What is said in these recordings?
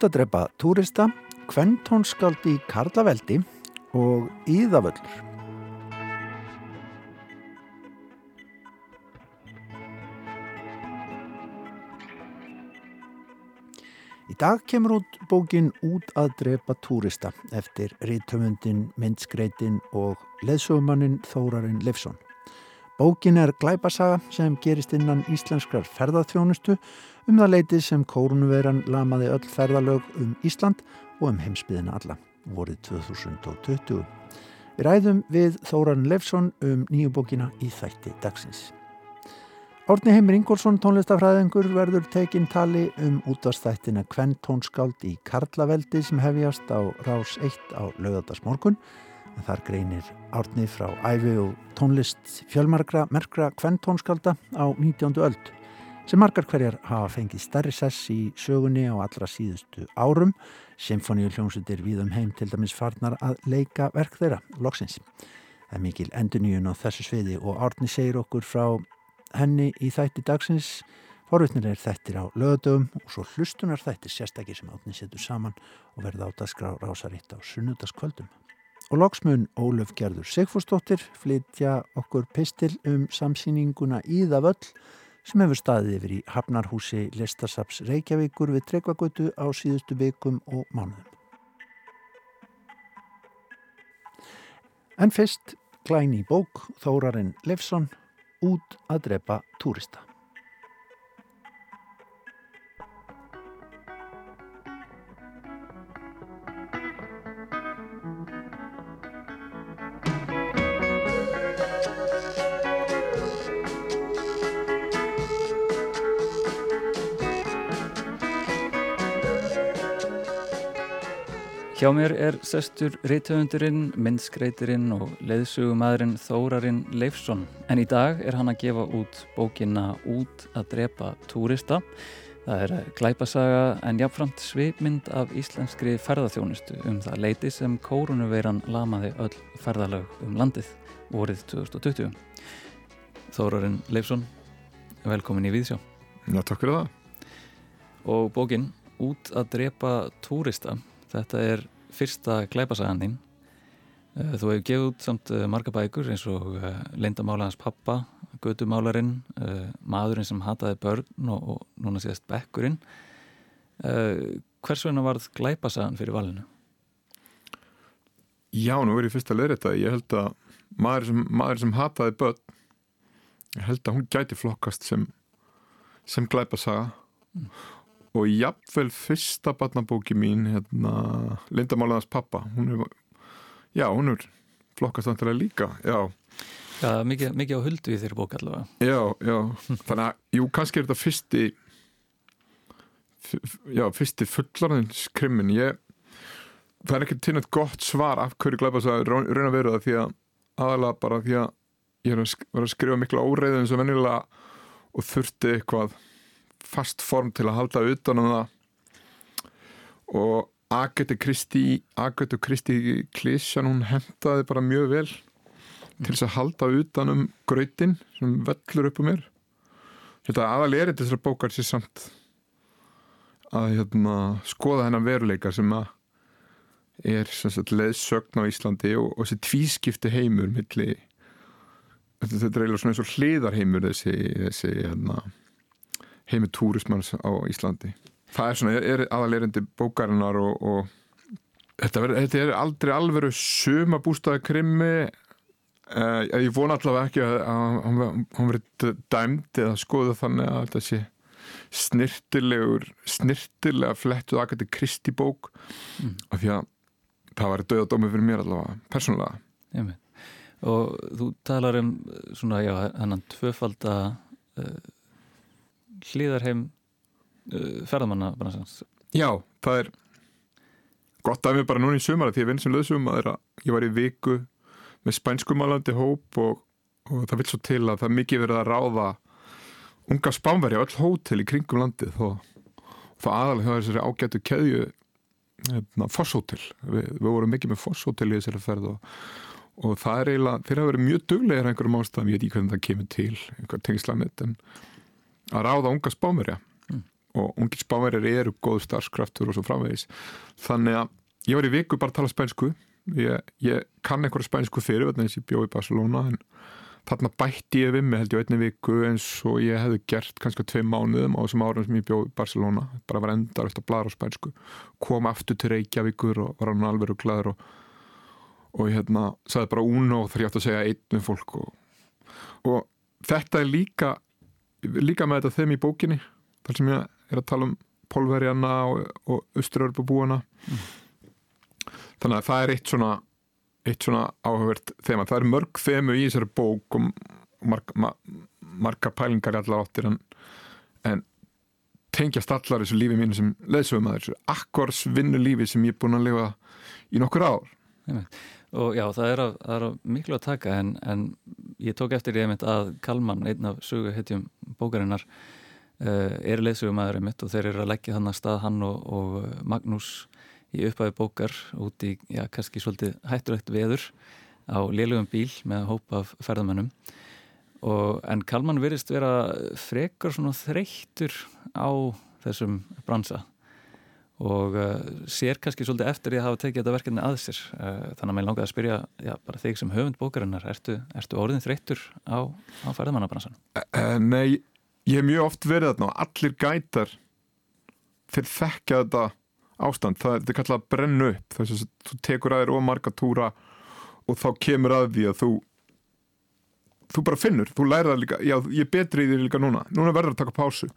út að drepa túrista, kventónskaldi Karlaveldi og Íðavöllur. Dag kemur út bókin Út að drepa túrista eftir rítumundin, myndskreitin og leðsugumannin Þórarinn Leifsson. Bókin er glæpasaga sem gerist innan íslenskrar ferðarþjónustu um það leitið sem kórunveran lamaði öll ferðarlög um Ísland og um heimsbyðina alla vorið 2020. Við ræðum við Þóran Lefsson um nýju bókina í þætti dagsins. Árni Heimir Ingólfsson tónlistafræðingur verður tekinn tali um útastættina Kvenn tónskáld í Karlaveldi sem hefjast á rás 1 á lögadagsmorgun en þar greinir árni frá æfi og tónlist fjölmarkra merkra kventónskalda á 19. öld sem margar hverjar hafa fengið starri sess í sögunni á allra síðustu árum Symfóníu hljómsutir við um heim til dæmis farnar að leika verk þeirra, loksins. Það er mikil enduníun á þessu sviði og Árni segir okkur frá henni í þætti dagsins Forvittnir er þættir á lögadögum og svo hlustunar þættir sérstakir sem átni setur saman og verða átt að skrá rásaritt á sunnudaskvöldum. Og loksmun Ólöf Gerður Sigfúrsdóttir flytja okkur pistil um samsýninguna Íðavöll sem hefur staðið yfir í Hafnarhúsi Listasaps Reykjavíkur við Tryggvagötu á síðustu vikum og mánuðum. En fyrst klæni bók Þórarinn Lefsson út að drepa túrista. Hjá mér er sestur reytöfundurinn, myndskreitirinn og leiðsugumadurinn Þórarinn Leifsson. En í dag er hann að gefa út bókina Út að drepa túrista. Það er glæpasaga en jáfnframt svipmynd af íslenskri ferðarþjónustu um það leiti sem kórunuveiran lamaði öll ferðarlag um landið vorið 2020. Þórarinn Leifsson, velkomin í Víðsjá. Já, takk fyrir það. Og bókin Út að drepa túrista Þetta er fyrsta glæpasagan þín. Eh, þú hefur gefið út samt eh, marga bækur eins og eh, Lindamálaðans pappa, Götumálarinn, Maðurinn sem hataði börn og, og núna séðast Bekkurinn. Hvers vegna varð glæpasagan fyrir valinu? Já, nú er ég fyrst að leira þetta. Ég held að maður sem, maður sem hataði börn, ég held að hún gæti flokkast sem, sem glæpasaga. Mm og jafnvel fyrsta barnabóki mín hérna, Linda Málaðars pappa hún er, já, hún er flokkast vantilega líka, já. Já, mikið, mikið á huldu í þeirri bók allavega. Já, já, þannig að jú, kannski er þetta fyrsti já, fyrsti fullarðinskrimmin ég það er ekki nætt gott svar af hverju glæpa þess að raun að vera það því að aðalega bara því að ég er að skrifa mikla óreiðin sem vennilega og þurfti eitthvað fast form til að halda utan um það. Og Agatha Christie Agatha Christie klísjan hún hendaði bara mjög vel til þess að halda utan um gröytin sem vellur upp um mér. Þetta aðal er þetta þessar bókar sér samt að hérna, skoða hennar veruleika sem að er leðsögn á Íslandi og, og þessi tvískipti heimur milli þetta er eiginlega svona eins og hliðarheimur þessi, þessi hérna heimi túrismans á Íslandi það er svona, er aðalerindi bókarinnar og, og þetta, ver, þetta er aldrei alveru suma bústaði krimmi uh, ég vona allavega ekki að hann verið dæmd eða skoða þannig að þetta sé snirtilegur snirtilega flettuð til Kristi bók mm. af því að það var döðadómi fyrir mér allavega, persónulega Jæmi. og þú talar um svona, já, hennan tvöfalda uh, hlýðarheim uh, ferðamanna bransans. Já, það er gott af mig bara núna í sumara því að vinn sem löðsum að ég var í viku með spænskumálandi hóp og og það vil svo til að það er mikið verið að ráða unga spánveri á öll hótel í kringum landið og það aðalega hjá þessari ágætu keðju hérna, fosshótel við, við vorum mikið með fosshótel í þessari ferð og, og það er eiginlega þeir hafa verið mjög duglegir einhverjum ástæðum ég veit ekki hvernig það kemur til, einhver tengslamit en að ráða unga spánverja. Mm. og ungi spánverjar eru góð starfskraftur og svo framvegis. Þannig að ég var í viku bara að tala spænsku. Ég, ég kann einhverja spænsku fyrir þess að ég bjó í Barcelona en þarna bætti ég við mig held ég einni viku eins og ég hefði gert kannski tvei mánuðum á þessum árum sem ég bjó í Barcelona. Bara var endar eftir að blara á spænsku. Kom aftur til Reykjavíkur og var alveg og glæður og, og ég hérna sagði bara uno þegar ég átti að segja einn um fólk og, og þetta er líka líka með þetta þeim í bókinni þar sem ég er að tala um pólverjana og, og austurörbubúana þannig að það er eitt svona eitt svona áhugavert þema. Það er mörg þemu í þessari bók og marg, ma, margar pælingar allar áttir en, en tengjast allar þessu lífi mínu sem leðsögum að þessu akkors vinnu lífi sem ég er búin að lifa í nokkur ár og já, það er, að, það er að miklu að taka en, en ég tók eftir því einmitt að Kalman, einn af söguhetjum bókarinnar uh, er leðsögumæður einmitt og þeir eru að leggja þannig að stað hann og, og Magnús í upphæfi bókar út í, já, kannski svolítið hættulegt veður á lélugum bíl með hóp af ferðamönnum. Og, en Kalman virðist vera frekar svona þreyttur á þessum bransa og uh, sér kannski svolítið eftir að hafa tekið þetta verkefni að sér. Uh, þannig að mér langaði að spyrja já, bara þig sem höfund bókarinnar ertu, ertu orðin þreyttur á, á ferðamannabransan? uh, Nei, ég hef mjög oft verið þarna og allir gætar þeir þekkja þetta ástand, það er kallað að brenna upp. Þess að þú tekur að þér og marga túra og þá kemur að því að þú þú bara finnur, þú lærir það líka já, ég betri í því líka núna, núna verður að taka pásu.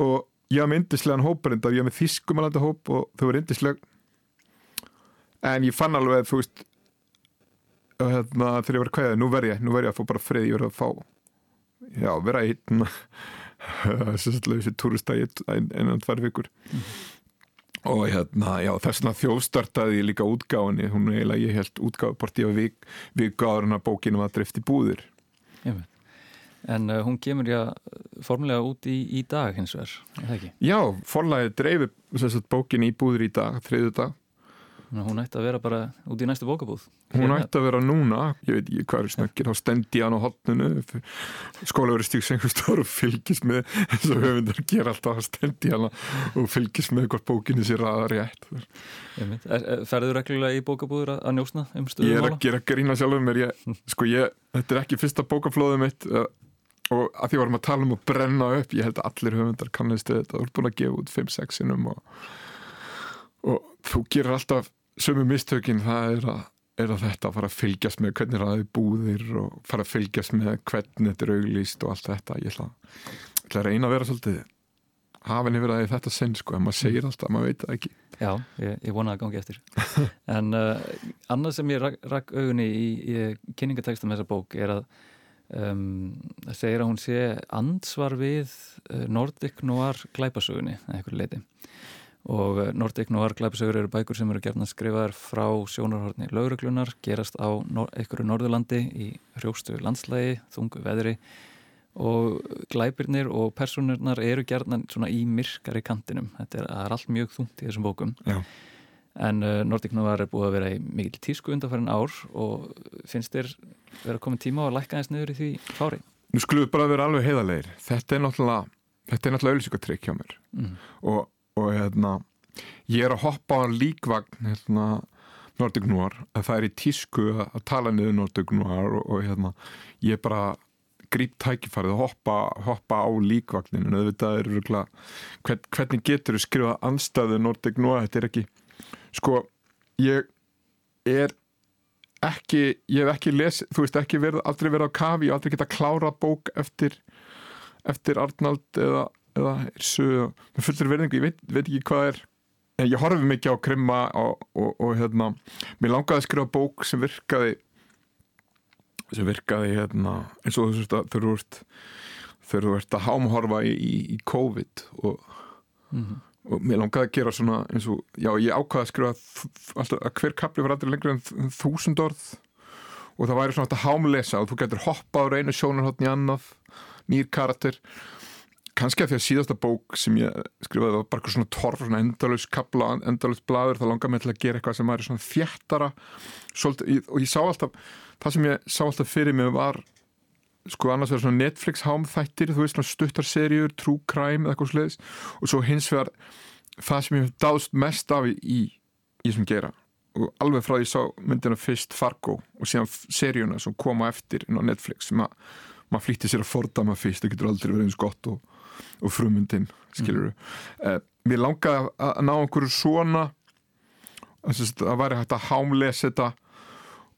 Og ég haf með indislegan hóparindar, ég haf með þýskumalandi hóp og þau verður indisleg en ég fann alveg þú veist að, hérna, þegar ég var að kveða, nú verð ég nú verð ég að fá bara frið, ég verð að fá já, vera einn sérstaklega þessi túrista í einan tvær vikur. Og hérna, já, þessna þjóðstartaði ég líka útgáðinni, hún er eiginlega ég held útgáðparti á vik, vikáðurinn að bókinu var drift í búðir. Jum. En uh, hún kemur já formulega út í, í dag hins vegar, er það ekki? Já, forlæði dreifi bókinu í búðir í dag, þriðu dag Ná, hún ætti að vera bara út í næstu bókabúð. Hún ætti að vera núna, ég veit ekki hvað er snöggir, þá stendi hann á hotnunu skólaverið stíks einhver stór og fylgis með, eins og höfundar gera alltaf að stendi hann og fylgis með hvort bókinni sér aða rétt. Ferður reglulega í bókabúður að njósna um stöðum Ég er að gera grína sjálfur mér ég, sko ég, þetta er ekki fyrsta bókaflóðum mitt uh, og að því varum að tala um að brenna upp, ég held að allir höfundar kannast þetta, þú ert búin að gefa út 5-6 sinum og, og þú gerir alltaf sömu mistökin. Það er að, er að þetta fara að fylgjast með hvernig ræði búðir og fara að fylgjast með hvernig þetta er auglýst og allt þetta. Ég ætla, ætla að reyna að vera svolítið hafinn yfir að þetta sinn sko. En maður segir alltaf, maður veit það ekki. Já, ég, ég vona að gangi eftir. En uh, annað sem ég rak, rak augunni í, í kynningatekstum þessa bók er að um, segir að hún sé ansvar við uh, Nordic Noir glæpasögunni eða eitthvað leiti og Nordic Noir glæpasögur eru bækur sem eru gerðan skrifaðar frá sjónarhortni lauruglunar, gerast á nor einhverju norðurlandi í hrjóstu landslægi, þungu veðri. Og glæpirnir og personurnar eru gerðan svona í myrkari kantinum, þetta er, er allt mjög þungt í þessum bókum. Já. En uh, Nordic Noir er búið að vera í mikil tísku undanfærin ár og finnst þér vera komin tíma á að lækka þess niður í því fári? Nú skulum við bara vera alveg heiðarleir þetta er náttúrulega er auðvilsingatrykk hjá mér. Mm. og, og hérna ég er að hoppa á líkvagn hérna Nordic Noir. Að það er í tísku að, tala niður Nordic Noir og, og hérna ég er bara gríp tækifærið að hoppa, hoppa á líkvagninu en auðvitað er rúgla hvern, hvernig getur þú skrifað anstæðu Nordic Noir, þetta er ekki sko, ég er ekki, ég hef ekki les, þú veist ekki verið, aldrei verið á kafi, hef aldrei getað klárað bók eftir eftir Arnald eða, eða fullur verðingu, ég veit, veit ekki hvað er en ég horfi mikið á krimma og, og, og hérna, mér langaði að skrifa bók sem virkaði sem virkaði hérna, eins og þú veist að þegar þú ert þegar þú ert að hámhorfa í, í, í COVID og, Mm og mér langaði að gera svona eins og, já ég ákvaði að skrifa alltaf að hver kapli var aldrei lengur en þúsund orð. Og það væri svona að hámlesa og þú getur hoppað á einu sjónarhóttni annað nýr karakter. Kannski að því að síðasta bók sem ég skrifaði var bara eitthvað svona torf, svona endalus kabla, endalus bladur, það langar mig til að gera eitthvað sem væri svona þjættara og ég sá alltaf, það sem ég sá alltaf fyrir mig var sko annars verður svona Netflix hámþættir þú veist svona stuttarserjur, true crime eða eitthvað sliðis og svo hins vegar það sem ég dáðst mest af í, í, í sem gera og alveg frá því ég sá myndina fyrst Fargo og síðan seríuna sem kom á eftir inn á Netflix sem að maður flýtti sér að fordama fyrst, það getur aldrei verið eins gott og og frumundin skilur mm. uh, mér langaði að, ná einhverju svona að væri hægt að hámlesa þetta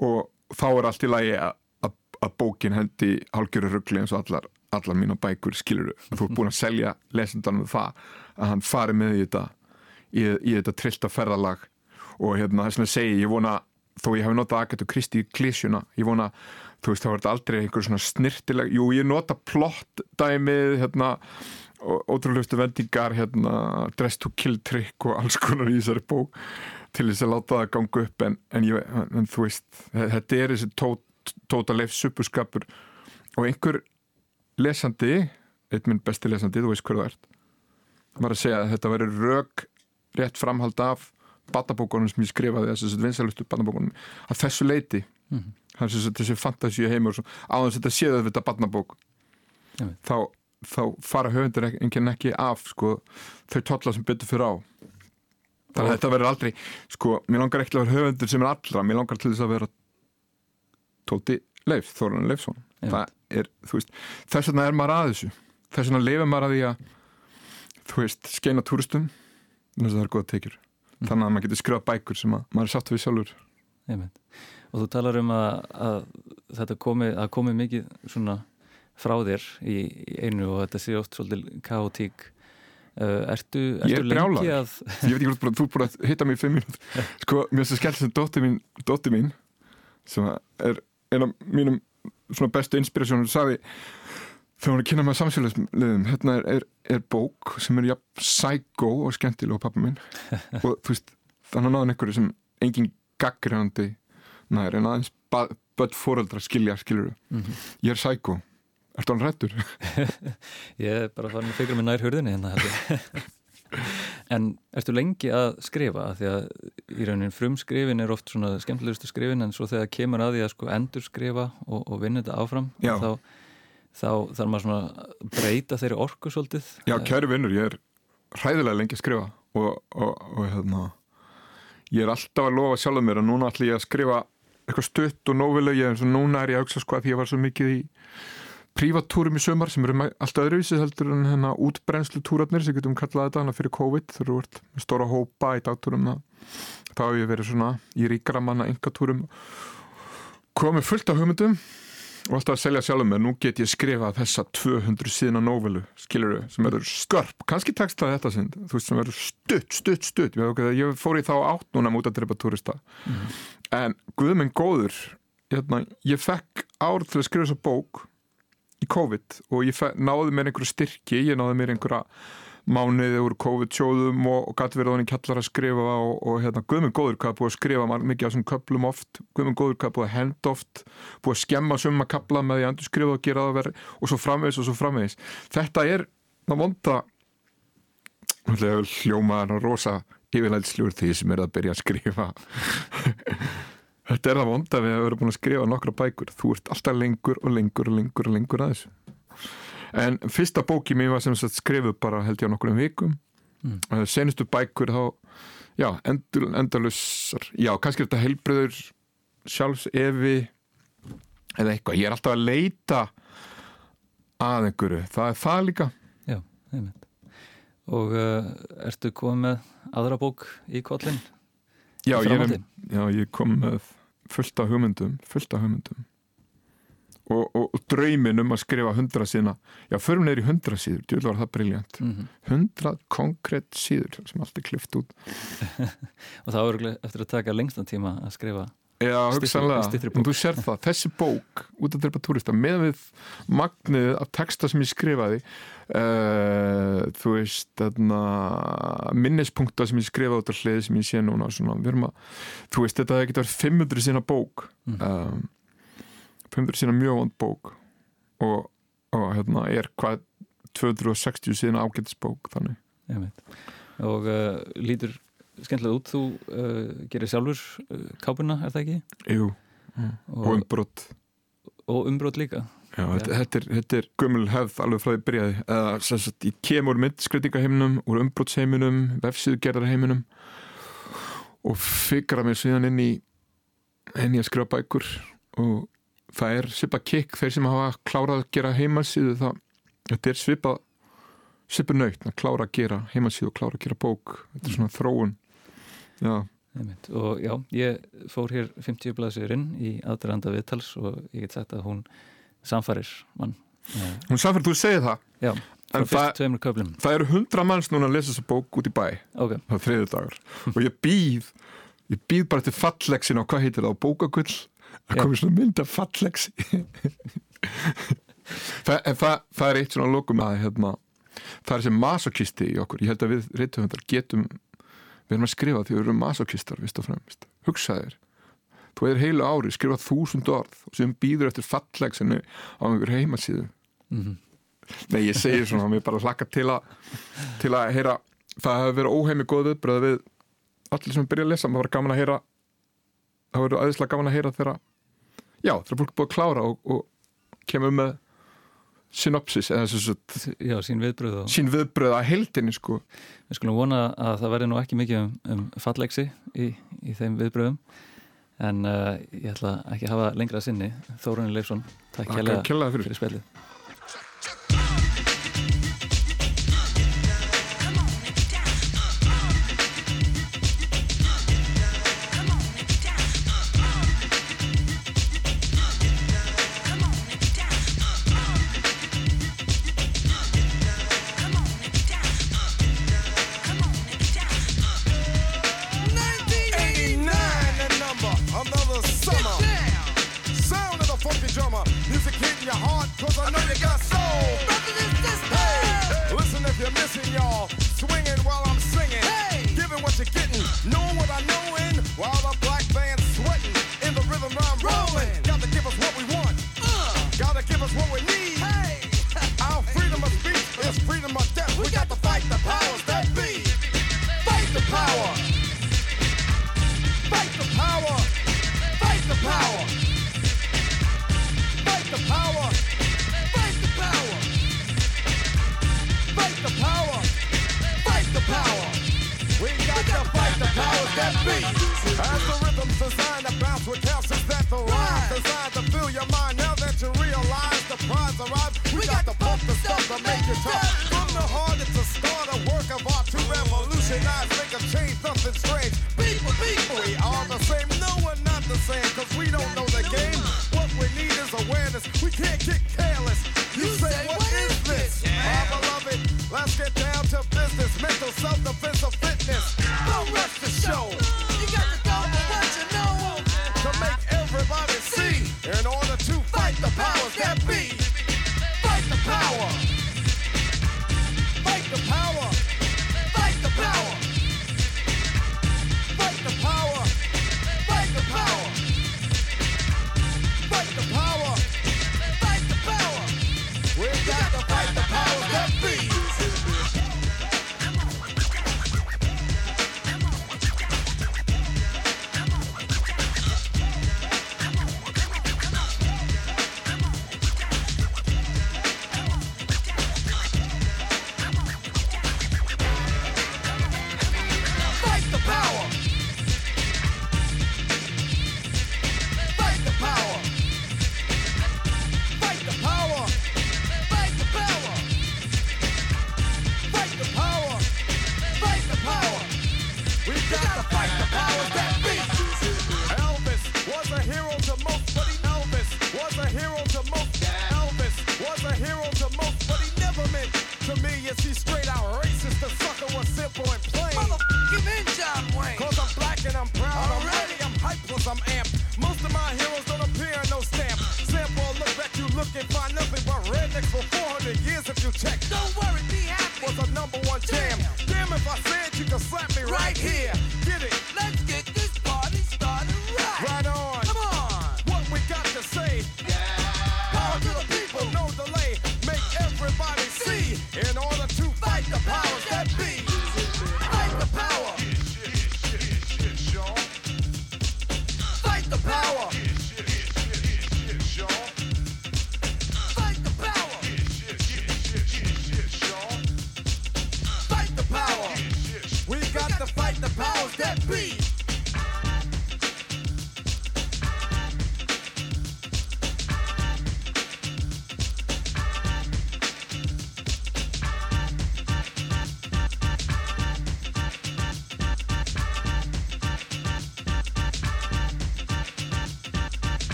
og þá er allt í lagi að, að, bókin hendi hálgjörur ruggli eins og allar, allar mína bækur skilur þú er búin að selja lesendanum það að hann fari með í þetta í, í þetta trillta ferðalag. Og hérna þess að segja, ég vona þó ég hef notað Agatha Christie klísjuna ég vona, þú veist, það verður aldrei einhver svona snirtileg, jú, ég nota plott dæmið, hérna ótrúlegustu vendingar hérna, dress to kill trick og alls konar í þessari bók til þess að láta það ganga upp en, en, ég, en þú veist þetta er þessi tót, tóta leif suppuskapur og einhver lesandi, eitt minn besti lesandi þú veist hverðu það ert var að segja að þetta veri rög rétt framhald af batabókunum sem ég skrifaði þessu vinsalustu batabókunum að þessu leiti mm -hmm. þessi fantasíu heimur á þess að þetta séðu þetta batabók þá þá fara höfundur enginn ekki af sko, þau totla sem byttu fyrir á. Þannig að þetta verður aldrei sko, mér langar ekki að vera höfundur sem er allra mér langar til þess að vera Tóti Leif, Þóran Leifsson. Er, þess vegna er maður að þessu. Þess vegna leifir maður að því að þú veist, skeina túristum. Þess að það er goða tekjur. Mm. þannig að maður getur skrifa bækur sem að, maður er sátt við sjálfur. Eimitt. og þú talar um að, að þetta komi, að komi mikið svona frá þér í, í einu og þetta sé oft svolítið kaotík. Ertu, ertu ég er brjálar að... ég veit ekki hvort þú búin að hitta mig í fimm mínút sko, mér finnst það skemmt sem dótti mín dótti mín, sem er eina mínum svona bestu inspirasjónur, sagði þegar hún er að kynna með samsfélagsliðum hérna er, er, er bók sem er jafn psycho og skemmtileg á pappa minn og þú veist, þannig að náðan einhverju sem engin gaggrænandi nær en aðeins börn fóröldra skilja, skiljuru mm -hmm. ég er psycho Ertu hann rættur? ég er bara farin að fikra mig nær hörðinni hérna en ertu lengi að skrifa? Því að í raunin frumskrifin er oft svona skemmtilegustu skrifin en svo þegar kemur að því að sko endur skrifa og, og vinna þetta áfram þá, þá þarf maður svona að breyta þeirri orku svolítið. Já, kæri vinnur, ég er hræðilega lengi að skrifa og, og, og hérna ég er alltaf að lofa sjálf mér að núna ætlum ég að skrifa eitthvað stutt og nóvileg, ég er eins og núna er ég að hugsa sko að því ég var svo mikið í prívattúrum í sömar sem eru alltaf öðruvísi heldur en hérna útbrennslu túratnir sem getum kallað þetta hana fyrir COVID þú ert með stóra hópa í dagtúrum þá hefur ég verið svona í ríkara manna yngatúrum komið fullt af hugmyndum og alltaf að selja sjálfum mér, nú get ég skrifað þessa 200 síðan novelu, skiluru sem eru skörp, kannski tekst það þetta sind, þú veist, sem eru stutt, stutt, stutt. Ég fór í þá átt núna drepa turista mm -hmm. en guðminn góður hérna, ég fekk ár til að skrifa þessa bók COVID og ég náði mér einhverju styrki, ég náði mér einhverja mánuði úr COVID-sjóðum og, og gæti verið á henni kallar að skrifa og, og hérna Guðmund Góður hvað búið að skrifa mikið á þessum köplum oft, Guðmund Góður hvað búið að henda oft, búið að skemma summa kapla með því að endur skrifa og gera það verið og svo framvegis og svo framvegis. Þetta er það vonda hljómaðan og rosa yfirleilsljúr því sem er að byrja að skrifa Þetta er það vonda við að vera búin að skrifa nokkra bækur. Þú ert alltaf lengur og lengur og lengur og lengur að þessu. En fyrsta bóki mér var sem sagt skrifuð bara held ég á nokkur um vikum. Mm. Eh, senustu bækur þá, já, endur, endalusar, já, kannski þetta helbriður, sjálfs, evi, eða eitthvað. Ég er alltaf að leita að einhverju. Það er það líka. Já, einmitt. Og uh, ertu komið með aðra bók í kollin? Já, ég, já, ég kom með fullt af hugmyndum fullt af hugmyndum. Og, og, og draumin um að skrifa hundra sína já, förum neyri hundra síður. Djúvel var það briljant mm -hmm. hundra konkrétt síður sem allt er klift út. Og það var eftir að taka lengstan tíma að skrifa Já, hugsanlega, en þú sér það, þessi bók út af drepa turista, með við magnið af texta sem ég skrifaði uh, þú veist minnispunkta sem ég skrifaði út af hliði sem ég sé núna svona, að, þú veist, þetta hefði getið verið 500 sína bók. Mm. um, 500 sína mjög vond bók. Og, og hérna er hvað 260 sína ágættisbók þannig. Og uh, lítur skemmtilega út. Þú uh, gerir sjálfur uh, kápuna, er það ekki? Jú, og og, umbrott og umbrot líka. Já, þetta, þetta er, þetta er gömul hefð alveg frá því byrjaði. Eða sem sagt, ég kem úr myndskreitingaheiminum úr umbrotsheiminum, vefsíðugerðarheiminum og fikra mér síðan inn í inn í að skrifa bækur og það er svipa kikk þeir sem hafa klárað að gera heimasíðu það, þetta er svipa svipa nöyt að klára að gera heimasíðu og klára að gera bók. Þetta er svona þróun já, og já, ég fór hér 50 blaðsir inn í aðdraðanda viðtals og ég get sagt að hún samfærir mann. Hún samfært þú segir það. Já, frá En fyrst tveimur köflum. það eru hundra manns núna að lesa þessa bók út í bæ. Ok, það er þriðu dagur og ég býð ég býð bara til fallexin á hvað heitir það á bókagull? Að komi svona mynd af fallexi. Það, en það, það er eitt svona lokum að hérna, það er sem masokisti í okkur. Ég held að við reytuhundar getum við erum að skrifa því við erum masokistar vist og fremst, hugsaðir þú er heilu ári, skrifa þúsund orð og sem býður eftir fallexinu á einhver heimasíðu. Mm Nei, ég segi svona, mér bara hlakka til að til að heyra, það hefur verið óheimi góð viðbröð við allir sem byrja að lesa, það var gaman að heyra það verður aðeinslega gaman að heyra þegar já, þegar fólk búið að klára og, og kemur með synopsis eða sín viðbröð sín viðbröð að heldinni sko. Við skulum vona að það verði nú ekki mikið um, um fallegsi í, í þeim viðbröðum en uh, ég ætla ekki að hafa lengra sinni. Þórunni Leifsson, takk kærlega fyrir. fyrir spjallið powers that be.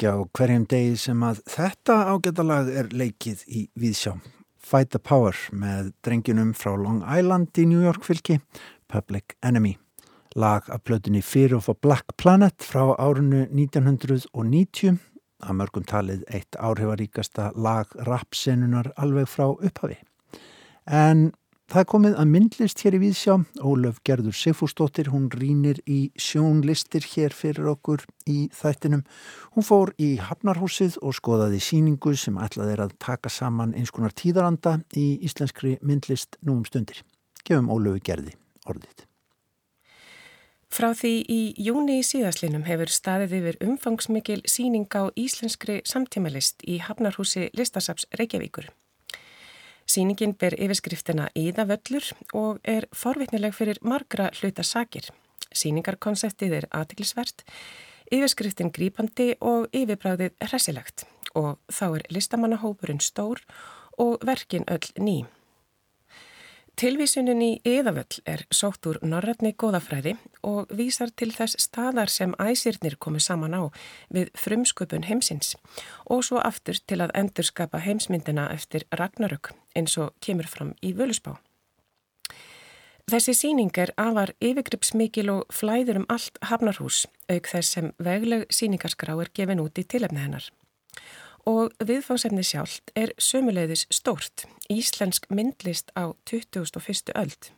Ekki á hverjum degi sem að þetta ágætalag er leikið í Víðsjá. Fight the Power með drenginum frá Long Island í New York fylki, Public Enemy. Lag af plötunni Fear of a Black Planet frá árinu 1990, að mörgum talið eitt áhrifaríkasta lag rapsenunar alveg frá upphafi. En það komið að myndlist hér í Víðsjá. Ólöf Gerður Sigfúrsdóttir, hún rínir í sjónlistir hér fyrir okkur í þættinum. Hún fór í Hafnarhúsið og skoðaði síningu sem ætlaði er að taka saman eins konar tíðaranda í íslenskri myndlist nú um stundir. Gefum Ólöfu Gerði orðið. Frá því í júni í síðaslinum hefur staðið yfir umfangsmikil síning á íslenskri samtímalist í Hafnarhúsi Listasaps Reykjavíkur. Sýningin ber yfirskriftina Íðavöllur og er forvitnileg fyrir margra hluta sakir. Sýningarkonseptið er aðtiklisvert, yfirskriftin grípandi og yfirbráðið hressilegt og þá er listamannahópurinn stór og verkin öll ný. Tilvísunin í Íðavöll er sótt úr norrætni góðafræði og vísar til þess staðar sem æsirnir komu saman á við frumsköpun heimsins og svo aftur til að endurskapa heimsmyndina eftir Ragnarök eins og kemur fram í Völusbá. Þessi síning er afar yfirgripsmikil og flæður um allt hafnarhús auk þess sem vegleg síningarskrá er gefin út í tilefni hennar og viðfáðsefni sjálft er sömuleiðis stórt, íslensk myndlist á 2001. öld.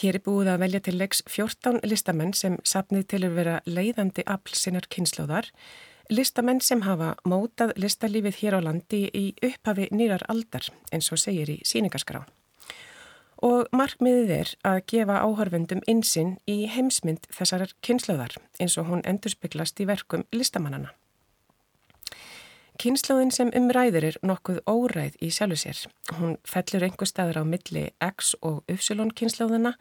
Hér er búið að velja til leiks 14 listamenn sem sapnið til að vera leiðandi afl sinnar kynnslóðar, listamenn sem hafa mótað listalífið hér á landi í upphafi nýrar aldar, eins og segir í síningaskrá. Og markmiðið er að gefa áhörfundum insinn í heimsmynd þessarar kynnslóðar, eins og hún endurspiklast í verkum listamannana. Kynnslóðin sem umræðir er nokkuð óræð í sjálfu sér. Hún fellur einhver staðar á milli X og Y kynnslóðina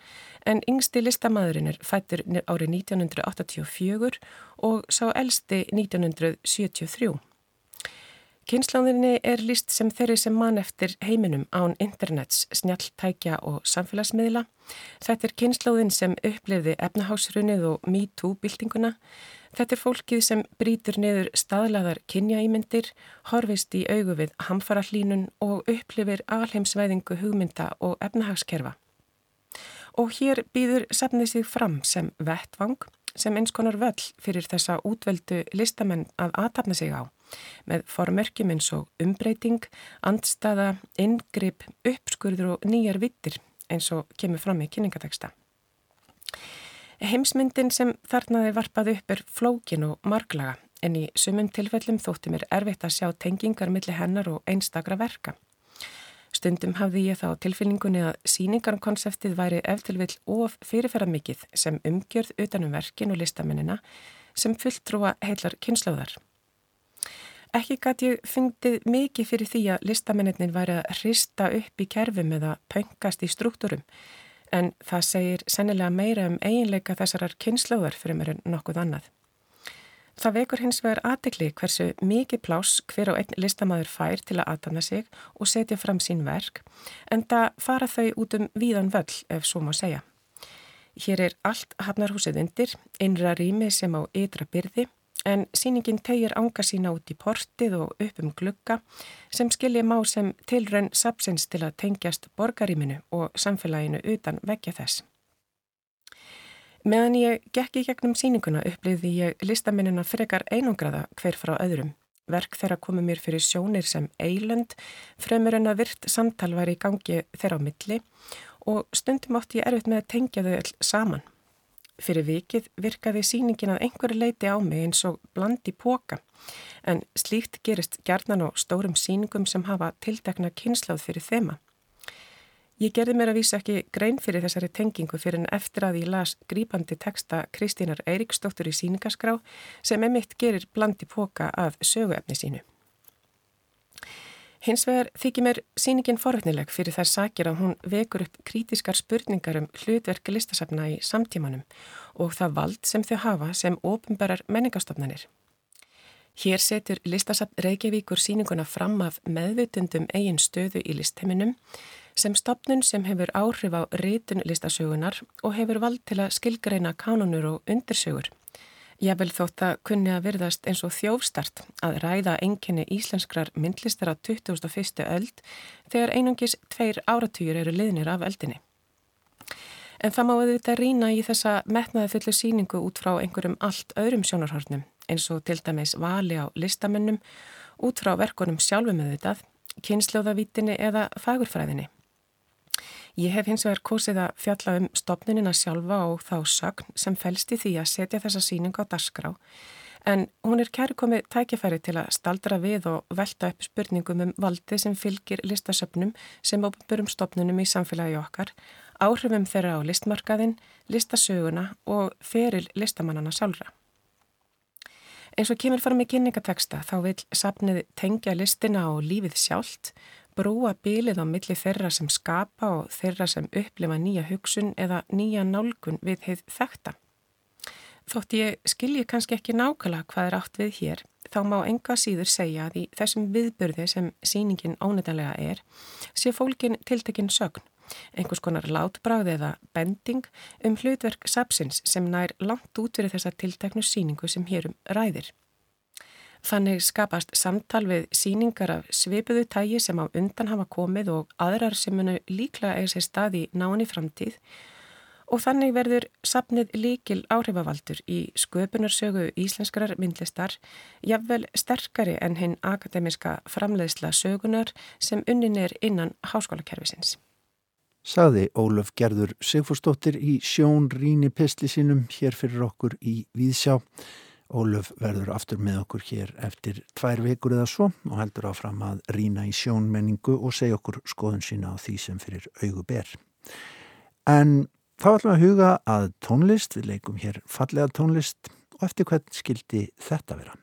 en yngsti listamæðurinn er fættur árið 1984 og sá elsti 1973. Kynnslóðinni er líst sem þeirri sem mann eftir heiminum án internets, snjalltækja og samfélagsmiðla. Þetta er kynnslóðin sem upplifði efnahásrunnið og MeToo-byltinguna. Þetta er fólkið sem brítur niður staðlaðar kynjaýmyndir, horfist í augu við hamfarallínun og upplifir alheimsvæðingu hugmynda og efnahagskerfa. Og hér býður safnið sig fram sem vettvang, sem eins konar völl fyrir þessa útveldu listamenn að aðtapna sig á, með formörkjum eins og umbreyting, andstaða, inngrip, uppskurður og nýjar vittir eins og kemur fram í kynningateksta. Heimsmyndin sem þarnaði varpað upp er flókin og marglaga en í sumum tilfellum þótti mér erfitt að sjá tengingar millir hennar og einstakra verka. Stundum hafði ég þá tilfinningunni að síningarkonseptið væri eftirvill of fyrirferða mikið sem umgjörð utanum verkin og listamennina sem fulltrúa heilar kynnslóðar. Ekki gæti ég fyndið mikið fyrir því að listamennin væri að hrista upp í kerfum eða pöngast í struktúrum en það segir sennilega meira um eiginleika þessarar kynnslóðar fyrir mér en nokkuð annað. Það vekur hins vegar aðdekli hversu mikið plás hver og einn listamæður fær til að aðtana sig og setja fram sín verk en það fara þau út um víðan völl ef svo má segja. Hér er allt hafnarhúsið undir, einra rými sem á ytra byrði en síningin tegir ánga sína út í portið og upp um glugga sem skilji má sem tilraun sapsins til að tengjast borgaríminu og samfélaginu utan vekja þess. Meðan ég gekk í gegnum síninguna upplýði ég listaminnina frekar einangraða hver frá öðrum. Verk þeirra komu mér fyrir sjónir sem eilönd, fremur en að virt samtal var í gangi þeirra á milli og stundum átti ég erfitt með að tengja þau öll saman. Fyrir vikið virkaði síningin að einhverju leiti á mig eins og blandi póka en slíkt gerist gerðnan á stórum síningum sem hafa tildekna kynsláð fyrir þema. Ég gerði mér að vísa ekki grein fyrir þessari tengingu fyrir en eftir að ég las grípandi texta Kristínar Eiríksdóttur í síningaskrá sem emitt gerir blandi póka af söguefni sínu. Hins vegar þykir mér síningin forvitnileg fyrir þær sakir að hún vekur upp krítiskar spurningar um hlutverk listasafna í samtímanum og það vald sem þau hafa sem ofinberar menningastofnanir. Hér setur listasafn Reykjavíkur síninguna fram af meðvutundum eigin stöðu í listheiminum sem stopnun sem hefur áhrif á rítun listasögunar og hefur vald til að skilgreina kánunur og undirsögur. Ég vil þótt að kunni að virðast eins og þjófstart að ræða enginni íslenskrar myndlistar á 2001. öld þegar einungis tveir áratýjur eru liðnir af öldinni. En það má auðvitað rína í þessa metnaði fullu síningu út frá einhverjum allt öðrum sjónarhornum eins og til dæmis vali á listamennum út frá verkunum sjálfum auðvitað, kynnsljóðavítinni eða fagurfræðinni. Ég hef hins vegar kosið að fjalla um stopninina sjálfa og þá sögn sem fælst í því að setja þessa síninga á darskrá en hún er kæri komið tækifæri til að staldra við og velta upp spurningum um valdi sem fylgir listasöpnum sem opnbörum stopnunum í samfélagi okkar, áhrifum þeirra á listmarkaðin, listasöguna og feril listamannana sjálfra. Eins og kemur fram í kynningateksta þá vil sapnið tengja listina á lífið sjálft brúa bílið á milli þeirra sem skapa og þeirra sem upplifa nýja hugsun eða nýja nálgun við heið þekta. Þótt ég skilji kannski ekki nákvæmlega hvað er átt við hér, þá má enga síður segja að í þessum viðbyrði sem síningin ónættanlega er, sé fólkin tiltekinn sögn, einhvers konar látbráð eða bending um hlutverk sapsins sem nær langt út fyrir þessa tilteknu síningu sem hérum ræðir. Þannig skapast samtal við síningar af svipuðu tægi sem á undan hafa komið og aðrar sem munu líklega eða sér náinn í framtíð og þannig verður sapnið líkil áhrifavaldur í sköpunarsögu íslenskrar myndlistar jafnvel sterkari en hinn akademiska framleiðsla sögunar sem unnin er innan háskólakerfisins. Saði Ólaf Gerður Sigfúrsdóttir í Sjón Ríni Pestli sínum hér fyrir okkur í Víðsjá. Ólöf verður aftur með okkur hér eftir tvær vikur eða svo og heldur áfram að rína í sjónmenningu og segja okkur skoðun sína á því sem fyrir augu ber. En þá ætlum við að huga að tónlist, við leikum hér fallega tónlist og eftir hvern skildi þetta vera?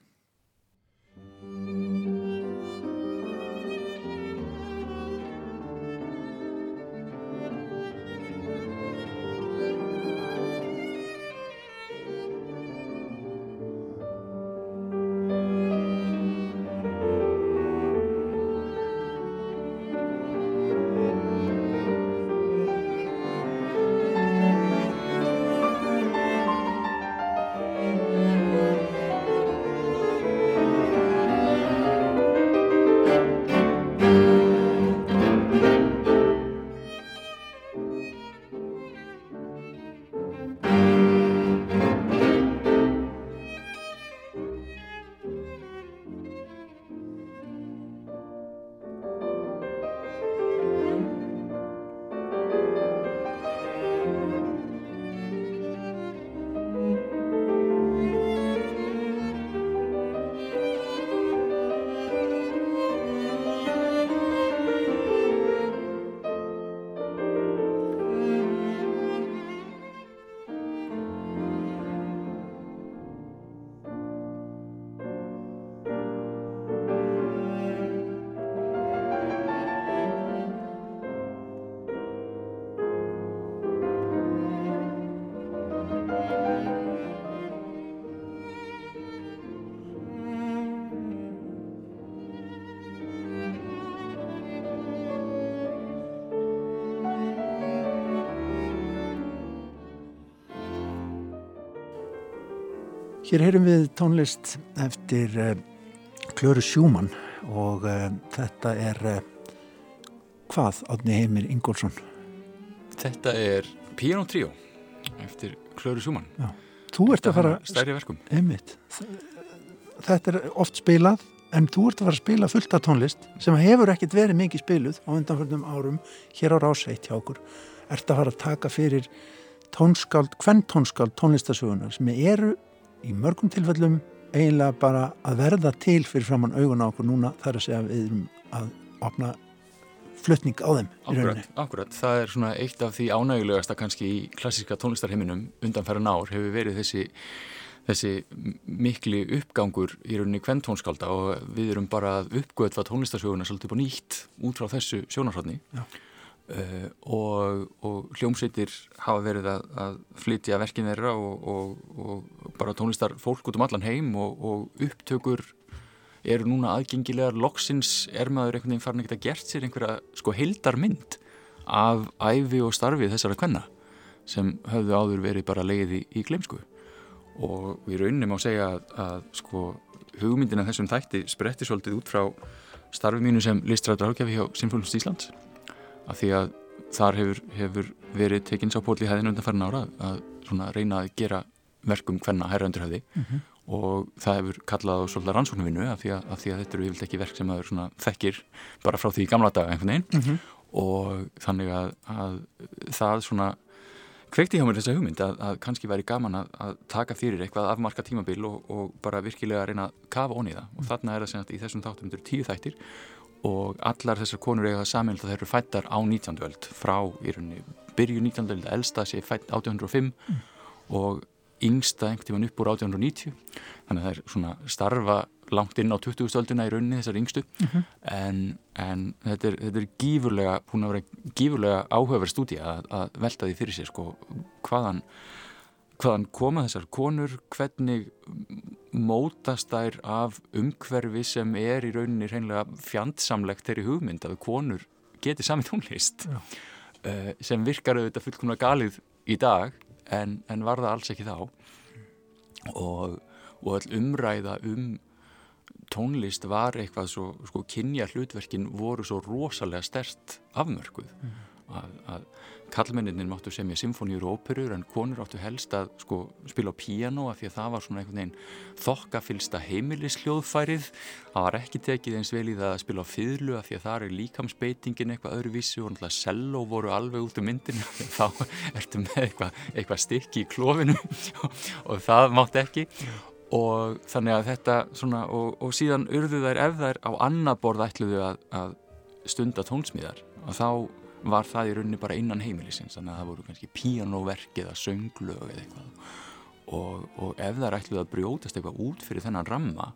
Hér heyrum við tónlist eftir uh, Klöru Sjúmann og uh, þetta er uh, hvað átni heimir Ingólfsson? Þetta er Piano Trio eftir Klöru Sjúmann. Já, þú ert að fara... Stæri verkum. Einmitt. Þetta er oft spilað en þú ert að fara að spila fullt af tónlist sem hefur ekkit verið mikið spiluð á undanfjörnum árum hér á rásveit hjá okkur. Ert að fara að taka fyrir tónskáld, hvern tónskáld tónlistasögunar sem eru í mörgum tilfellum eiginlega bara að verða til fyrir framann augun á okkur núna þar að segja við erum að opna flutning á þeim Akkurat, akkurat, það er svona eitt af því ánægulegasta kannski í klassiska tónlistarheiminum undanferðan ár hefur verið þessi þessi mikli uppgangur í rauninni kventónskálda og við erum bara að uppgötva tónlistasöguna svolítið på nýtt út frá þessu sjónarhóttni uh, og, og hljómsveitir hafa verið að, að flytja verkin þeirra og, og, og bara tónlistar fólk út um allan heim og upptökur eru núna aðgengilegar. Loksins er maður einhvern veginn farin ekkert að gert sér einhverja sko heildarmynd af æfi og starfi þessara kvenna sem höfðu áður verið bara leiði í gleimsku og við rauninum á að segja að, að sko, hugmyndina þessum þætti spretti svolítið út frá starfi mínu sem listræður ágjafi hjá Sinfónlust Íslands af því að þar hefur, hefur verið tekinn sá pól í hæðinu undan farin ára að svona, reyna að gera verkum hvenna hæra undir höfði. Mm -hmm. og það hefur kallað á svolítið rannsóknarvinnu af, því að þetta eru yfirlega ekki verk sem maður þekkir bara frá því gamla daga einhvern veginn. Mm -hmm. og þannig að, að það svona kveikti hjá mér þessa hugmynd að, að kannski væri gaman að, að taka fyrir eitthvað afmarka tímabil og, og bara virkilega að reyna að kafa onni það. Og þarna er það sem að í þessum þáttum eru tíu þættir og allar þessar konur eiga það saminlega að þeir eru fættar á 19. öld frá í rauninni byrju 19. öld, elsta sé fætt 1805 mm. og yngsta einhvern tíman upp úr 1890 þannig að það er svona starfa langt inn á 20. ölduna í rauninni þessar yngstu mm -hmm. en, en þetta, er, þetta er gífurlega búin að vera gífurlega áhugaverð stúdíja að, að velta því fyrir sér sko hvaðan, hvaðan koma þessar konur hvernig mótast þær af umhverfi sem er í rauninni reynilega fjandsamlegt þeirri hugmynd að konur geti sami tónlist uh, sem virkar auðvitað fullkomlega galið í dag en, en var það alls ekki þá. Og, og all umræða um tónlist var eitthvað svo, sko, kynja hlutverkin voru svo rosalega stert afmörkuð. Mm. að, að kallmenninnin máttu semja symfóníur og óperur en konur áttu helst að sko, spila á piano af því að það var svona einhvern veginn þokkafylsta heimilisljóðfærið. Það var ekki tekið eins vel í það að spila á fyrlu af því að það er líkamsbeitingin eitthvað öðruvísi og náttúrulega selló voru alveg út um myndinu þá ertu með eitthvað, eitthvað stykki í klófinu og það mátt ekki. Og þannig að þetta svona og, og síðan urðu þær ef þær á annað borð ætluðu að, að stunda tónsmíðar og þá var það í rauninni bara innan heimilisins þannig að það voru kannski píanoverk eða sönglög eða eitthvað. Og, og ef þær ætluðu að brjótast eitthvað út fyrir þennan ramma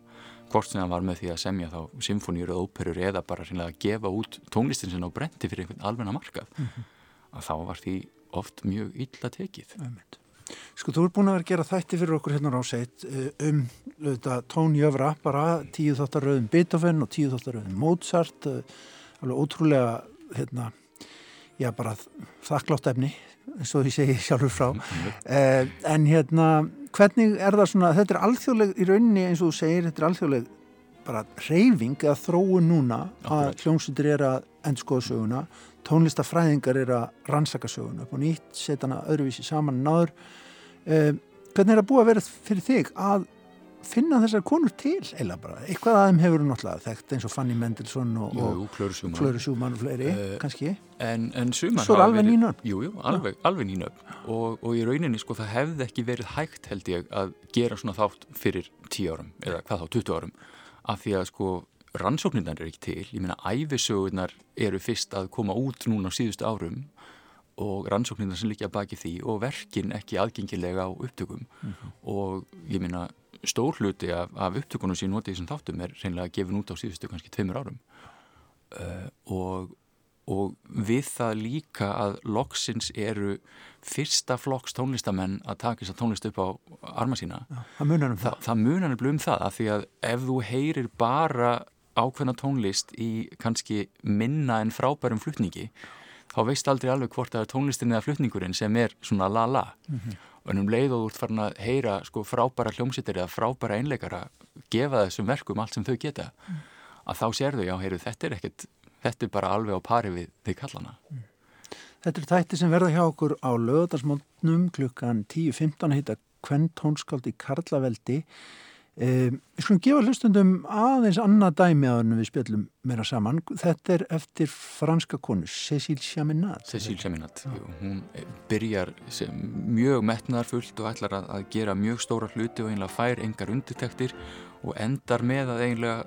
hvort sem það var með því að semja þá symfónýr og óperur eða bara að gefa út tónlistin sem á brendi fyrir einhvern almenna markað mm -hmm. að þá var því oft mjög illa tekið. Ömynd Sko, þú ert búin að vera að gera þætti fyrir okkur hérna ráseitt eh, um tónjöfra, bara tíu þáttaröðum Beethoven og tíu þáttaröðum Mozart, eh, alveg ótrúlega, hérna, já bara þakklátt efni, eins og því segi sjálfur frá. Eh, en hérna, hvernig er það svona, þetta er alþjóðleg í rauninni eins og þú segir, þetta er alþjóðleg bara reyfing eða þróun núna að hljómsutur er að endskoða söguna, tónlistafræðingar er að rannsaka söguna upp og nýtt, setja hana öðruvísi saman náður um, hvernig er það búið að vera fyrir þig að finna þessar konur til eila bara, eitthvað að þeim hefur náttúrulega þekkt eins og Fanny Mendelssohn og, og Klöru Sjúmann og fleiri, uh, kannski. en, en Sjúmann er alveg nýnöfn Jújú, alveg, alveg nýnöfn og, og í rauninni sko það hefði ekki verið hægt held ég að gera svona þátt fyrir 10 árum, eða hvað þá 20 árum af því að sko rannsóknirnar er ekki til, ég meina æfisögurnar eru fyrst að koma út núna á síðustu árum og rannsóknirnar sem líka baki því og verkin ekki aðgengilega á upptökum. Mm -hmm. og ég meina stór hluti af, af upptökunum sem notið sem þáttum er reynilega gefin út á síðustu kannski tveimur árum. Uh, og, og við það líka að loksins eru fyrsta flokks tónlistamenn að taka þess að tónlist upp á arma sína. Já, það munar um það, það, það munar um það af því að ef þú heyrir bara ákveðna tónlist í kannski minna en frábærum flutningi þá veist aldrei alveg hvort er tónlistin eða flutningurinn sem er svona la-la. Mm -hmm. Og ennum leið og þú ert farin að heyra sko frábæra hljómsittir eða frábæra einleikara gefa þessum verkum allt sem þau geta mm. að þá sér þau, já, heyru, þetta er ekkert þetta er bara alveg á pari við þau kallana mm. Þetta er þætti sem verða hjá okkur á löðarsmóndnum klukkan 10.15 heita Kventónskáld í Karlaveldi Við skulum gefa hlustundum aðeins annað dæmi að við spjöllum meira saman. Þetta er eftir franska konu, Cécile Chaminade. Cécile Chaminade. Hún byrjar mjög metnaðarfullt og ætlar að, að gera mjög stóra hluti og einlega fær engar undirtektir og endar með að einlega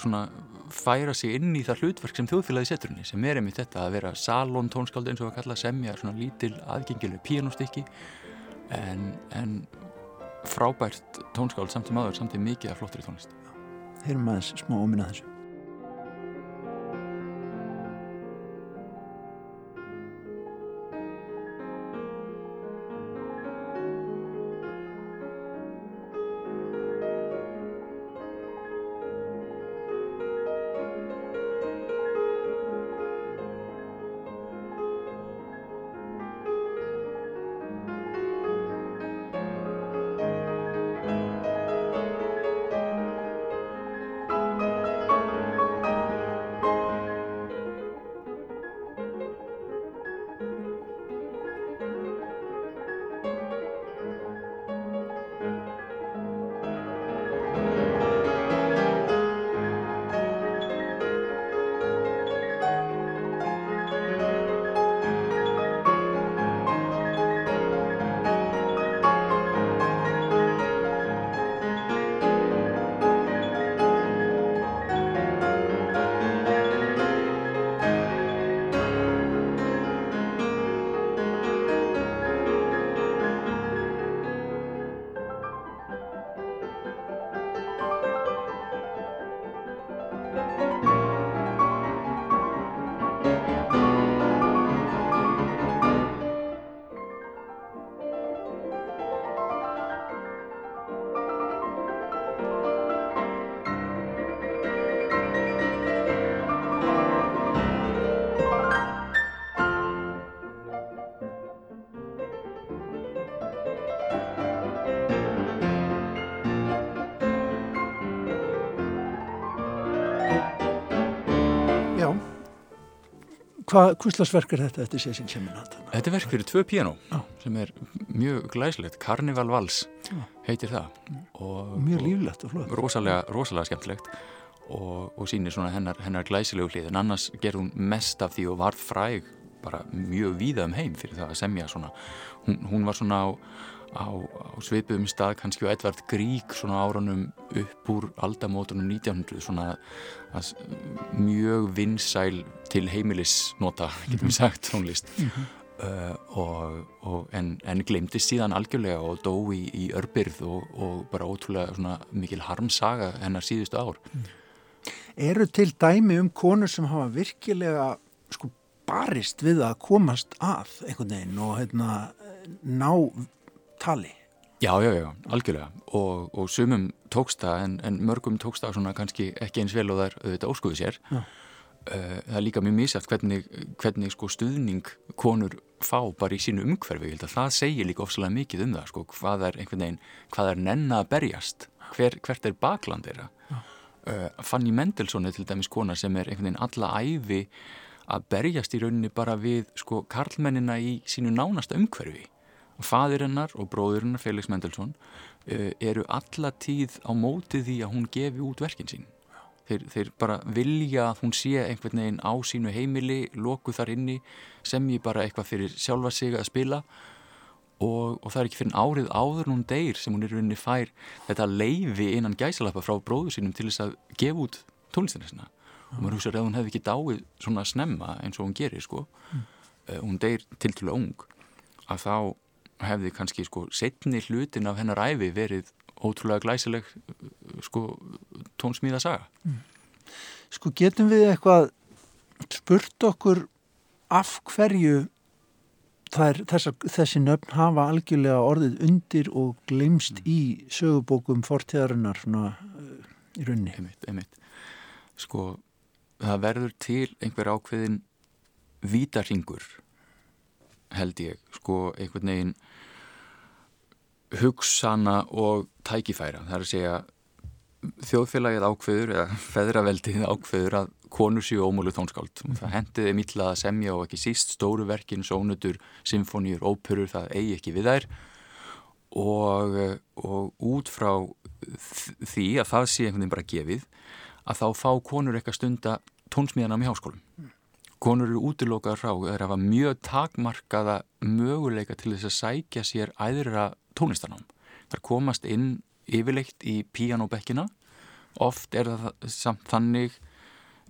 svona færa sig inn í það hlutverk sem þjóðfélagi setur henni, sem er einmitt þetta að vera salón tónskáld eins og að kalla semja svona lítil aðgengileg píanostykki en, en frábært tónskáld samt sem aður, samt í mikið af flottri tónlist Heyrum aðeins smá óminna þessu. Hvað hvurslagsverk er þetta eftir Sessin Seminat? Þetta er verk fyrir tvö piano Já. sem er mjög glæslegt Carnival Vals heitir það og, Mjög og líflegt og flott. rosalega, rosalega skemmtilegt og, og sýnir svona hennar, hennar glæsilegu hlið en annars gerði hún mest af því og varð fræg bara mjög víða um heim fyrir það að semja svona hún, hún var svona á, á, á svipuðum stað kannski á Edvard Grieg svona árunum upp úr aldamótunum 1900 svona að, mjög vinsæl til heimilisnota getum við sagt tónlist. Uh, og, og en, en glemdist síðan algjörlega og dó í, í örbyrð og, og bara ótrúlega svona mikil harmsaga hennar síðustu ár. Eru til dæmi um konur sem hafa virkilega sko barist við að komast að einhvern veginn og hérna, ná tali? Já, já, já, algjörlega. Og, og sumum tókst það en, en mörgum tókst það svona kannski ekki eins vel og þær auðvitað óskuðu sér. Já. Uh, það er líka mjög misjæft hvernig, hvernig sko stuðning konur fá bara í sínu umhverfi, ég held að það segir líka ofsalega mikið um það, sko, hvað er einhvern veginn, hvað er nenn að berjast? Hver, hvert er bakland þeirra? Uh, Fanny Mendelssohn er til dæmis kona sem er einhvern veginn alla æfi að berjast í rauninni bara við sko karlmennina í sínu nánasta umhverfi. Fadir hennar og bróður hennar Felix Mendelssohn uh, eru alla tíð á móti því að hún gefi út verkin sín þeir, þeir bara vilja að hún sé einhvern veginn á sínu heimili loku þar inni sem ég bara eitthvað fyrir sjálfa sig að spila. Og, og það er ekki fyrir árið áður en hún deyr sem hún er rauninni fær þetta leifi innan gæsalappa frá bróður sínum til þess að gefa út tónlistina sinna og maður hugsaður að hún hefði ekki dáið svona snemma eins og hún gerir sko. Mm. hún deyr til til ung. Að þá hefði kannski sko setni hlutin af hennar æfi verið ótrúlega glæsileg sko tónsmíðasaga Sko getum við eitthvað spurt okkur af hverju þær, þessa, þessi nöfn hafa algjörlega orðið undir og glemst í sögubókum fortíðarinnar svona uh, í runni. einmitt, einmitt. sko það verður til einhver ákveðin vítarhingur held ég sko einhvern veginn hugsana og tækifæra. Það er að segja þjóðfélagið ákveður eða feðraveldið ákveður að konur séu ómúlu tónskáld. Og það hendiði mítla að semja og ekki síst stóru verkin, sónutur, symfóníur, óperur, það eigi ekki við þær. Og, og út frá því að það sé einhvern veginn bara gefið að þá fá konur eitthvað stunda tónsmíðanam í háskólum konur eru útilokaðar frá þeir hafa mjög takmarkaða möguleika til þess að sækja sér æðra tónlistanám þar komast inn yfirleitt í píanobekkina oft er það samt þannig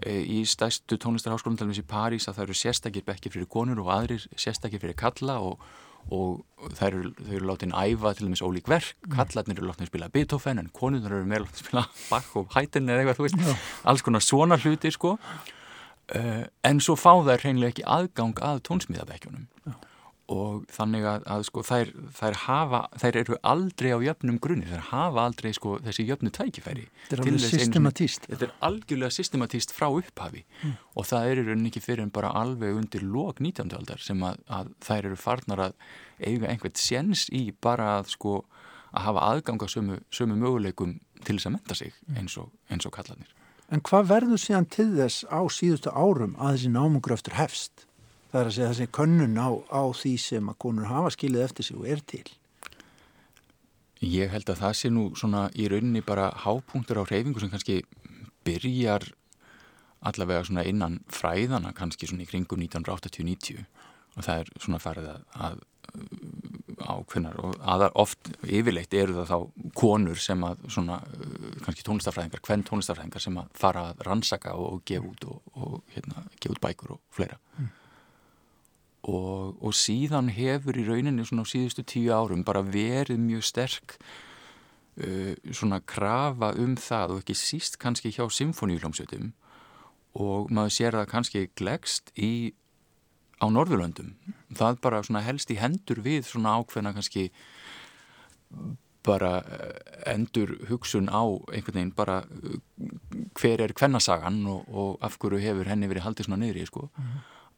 e, í stæstu tónlistarháskólum til dæmis í París að það eru sérstakir bekki fyrir konur og aðrir sérstakir fyrir kalla og, og þær eru, þau eru látin æfa til dæmis ólík verk, kallarnir eru látin að spila Beethoven en konurnar eru meira látin að spila Bach og Haydn eða eitthvað, þú veist, alls konar svona hluti sko uh, en svo fá þær hreinlega ekki aðgang að tónsmíðabekkjunum og þannig að, að sko þær, þær hafa, þær eru aldrei á jöfnum grunni, þær hafa aldrei sko þessi jöfnu tækifæri Þetta er alveg systematíst. Þetta er algjörlega systematíst frá upphafi og það er rauninni ekki fyrir en bara alveg undir lok 19. aldar sem að, að þær eru farnar að eiga einhvert séns í bara að sko að hafa aðgang á sömu, sömu möguleikum til þess að menta sig eins og, eins og kallarnir. En hvað verður síðan til þess á síðustu árum að þessi námungröftur hefst? Það er að segja þessi könnun á, á því sem að konur hafa skilið eftir sig og er til. Ég held að það sé nú svona í rauninni bara hápunktur á hreyfingu sem kannski byrjar allavega svona innan fræðana kannski svona í kringum 1980-90 og það er svona farið að, að ákveðnar og aðar oft yfirleitt eru það þá konur sem að svona uh, kannski tónlistafræðingar, hvern tónlistafræðingar sem að fara að rannsaka og, og gefa út og, og hérna, gefa út bækur og fleira. Og, og síðan hefur í rauninni svona á síðustu tíu árum bara verið mjög sterk uh, svona krafa um það og ekki síst kannski hjá symfóníuljómsveitum og maður sér það kannski glegst í á Norðurlöndum. Það bara svona helst í hendur við svona ákveðna kannski bara eh, endur hugsun á einhvern veginn bara eh, hver er kvennasagan og, og af hverju hefur henni verið haldið svona niðri sko.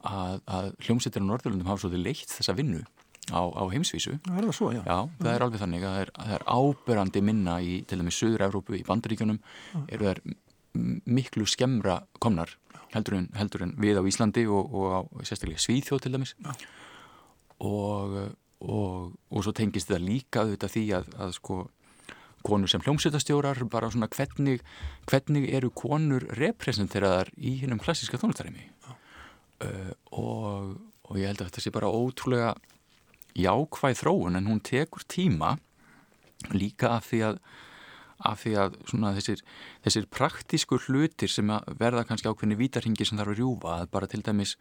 Að, að hljómsveitir á Norðurlöndum hafa svolítið leitt þessa vinnu á, á heimsvísu. Það er það svo, já. Já, það er alveg þannig að það er, það er áberandi minna í til dæmis Suður-Európu, í Bandaríkjunum eru þær miklu skemmra komnar heldur en, heldur en við á Íslandi og, og á sérstaklega Svíþjóð til dæmis. Og, og, og svo tengist þetta líka auðvitað því að, að sko konur sem hljómsveitastjórar bara svona hvernig, hvernig eru konur representeraðar í hinnum klassíska tónlistarimi uh, og, og ég held að þetta sé bara ótrúlega jákvæð þróun en hún tekur tíma líka af því að af því að þessir, þessir praktísku hlutir sem verða kannski ákveðni vítarhingi sem þarf að rjúfa bara til dæmis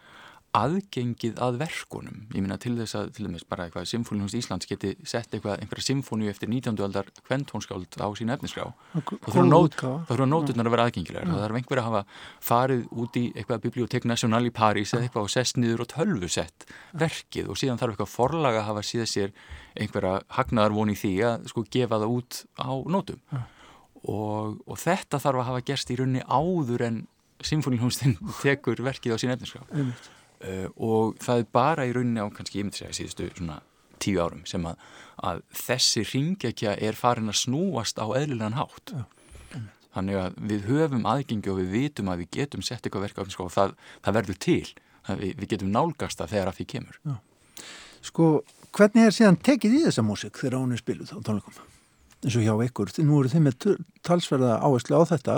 aðgengið að verkunum. Ég minna til þess að til dæmis bara eitthvað Symfónihús Íslands geti sett eitthvað einhverja symfóníu eftir 19. aldar kventónskáld á sína efniskrá. Þá þurfa nót- útgáfa. þá þurfa nóturnar að vera aðgengilegar. Það þarf einhver að hafa farið út í eitthvað bibliotek national í París eða eitthvað og sest niður og tölvu sett verkið. Og síðan þarf eitthvað forlag að hafa síða sér einhverja hagnaðar von í því að sko gefa það út á nótum. Og, og þetta þarf að hafa gerst í rauninni áður en symfónilhúmsinn uh, og það er bara í rauninni á kannski ég myndi segja síðustu svona tíu árum sem að, að þessi ringekja er farin að snúast á eðlilegan hátt. Þannig að við höfum aðgengi og við vitum að við getum sett eitthvað verk á sko, og það, það verður til. Við, við getum nálgast það þegar að því kemur. Sko, hvernig er síðan tekið í þessa músik þegar hún er spiluð á tónleikum? Eins og hjá ykkur, nú eru þið með talsverða áherslu á þetta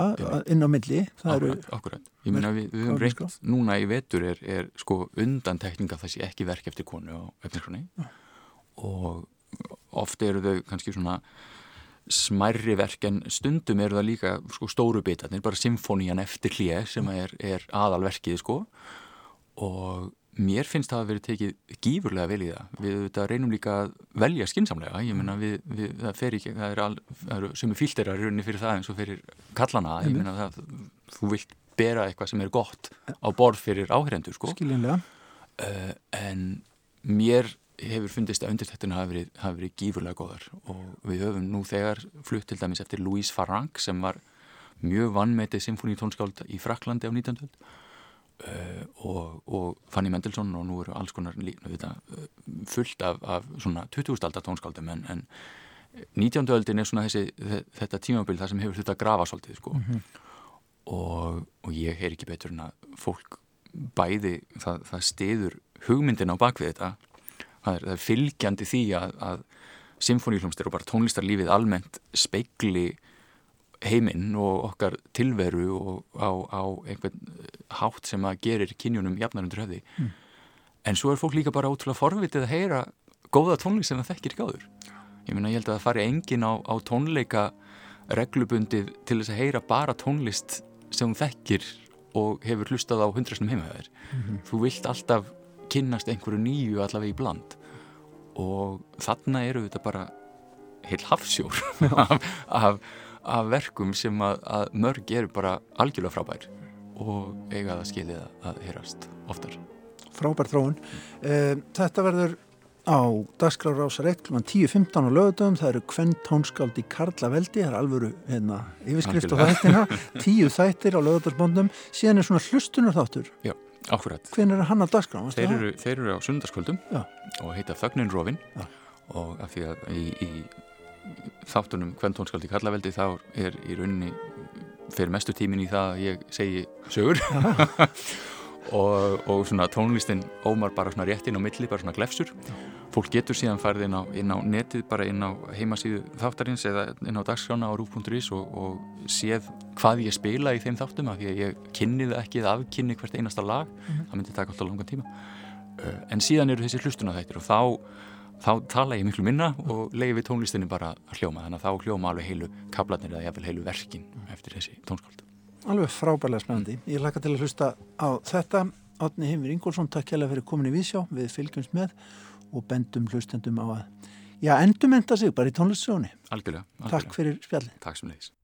inn á milli, Akkurat, akkurat. Ég meina við, við höfum er reynt núna í vetur er, er sko undantekning að það sé ekki verk eftir konu á efnirskroni og oft eru þau kannski svona smærri verk en stundum eru það líka sko stóru bitarnir, bara symfónían eftir hlje sem er, er aðalverkið sko. Og mér finnst það að verið tekið gífurlega vel í það. Við þetta, reynum líka að velja skinsamlega, ég meina við, við, það fer ekki, það er, eru sömu fílterar rauninni fyrir það eins og fyrir kallana, ég meina það, þú vilt bera eitthvað sem er gott á borð fyrir áhærendur sko. Uh, en mér hefur fundist að undirtættina hafi verið, hafi verið gífurlega góðar og við höfum nú þegar flutt til dæmis eftir Louise Farranc sem var mjög vannmetið symfóníutónskáld í Fraklandi á 19. uh, og, og Fanny Mendelssohn og nú eru alls konar lí- þetta, uh, fullt af, af svona 20. aldar tónskáldum en, en 19. öldin er svona þessi, þe- þetta tímabil þar sem hefur þetta grafa svolítið sko og, og ég heyr ekki betur en að fólk bæði, það, það stiður hugmyndin á bakvið þetta það er, það er fylgjandi því að, að symfóníhlumstir og bara tónlistarlífið almennt speikli heiminn og okkar tilveru og á, á einhvern hátt sem að gerir kynjunum jafnar undir höfði. En svo er fólk líka bara ótrúlega forvitið að heyra góða tónlist sem það þekkir ekki áður. Ég meina ég held að það fari engin á, á tónleika reglubundið til þess að heyra bara tónlist sem hún þekkir og hefur hlustað á hundrasnum heimaðar þú vilt alltaf kynnast einhverju nýju allavega í bland. Og þarna eru þetta bara heil hafsjór af, af, af verkum sem að, að mörg eru bara algjörlega frábær og eiga það skilið að, heyrast oftar. Frábær þróun. Um, þetta verður á Dagskrár Rásar 1 kl. 10.15 á lögutöfum, það eru kvent tónskáld í Karla Veldi, það er alvöru hérna, yfirskrift á þættina, tíu þættir á lögutöfsbóndum, síðan er svona hlustunar þáttur. Já, akkurat. Hvernig er hann að Dagskrár? Þeir eru, þeir eru á sundarskvöldum Já. og heita Þögnin Rófin og af því að í, í þáttunum hvern tónskaldi kallaveldi þá er í rauninni fyrir mestu tímin í það að ég segi sögur. Og, og svona tónlistin ómar bara svona rétt inn á milli, bara svona glefsur. Fólk getur síðan farið inn á, inn á netið bara inn á heimasíðu þáttarins eða inn á dagskrána á rú.is og, og séð hvað ég spila í þeim þáttum af því að ég kynni það ekki eða afkynni hvert einasta lag, það myndi taka alltaf langan tíma. Uh, en síðan eru þessi hlustuna þættir og þá þá tala ég miklu minna og leiði við tónlistinni bara að hljóma þannig að þá hljóma alveg heilu kablanir eða jafnvel heilu verkin eftir þessi tónskáld Alveg frábærlega spennandi. Ég laka til að hlusta á þetta. Átni Heimir Ingólfsson, takk hjálpa fyrir komin í Vísjá. Við fylgjumst með og bendum hlustendum á að já, endumenta sig bara í tónlistsjóni. Algjörlega, algjörlega. Takk fyrir spjallin. Takk sem leiðis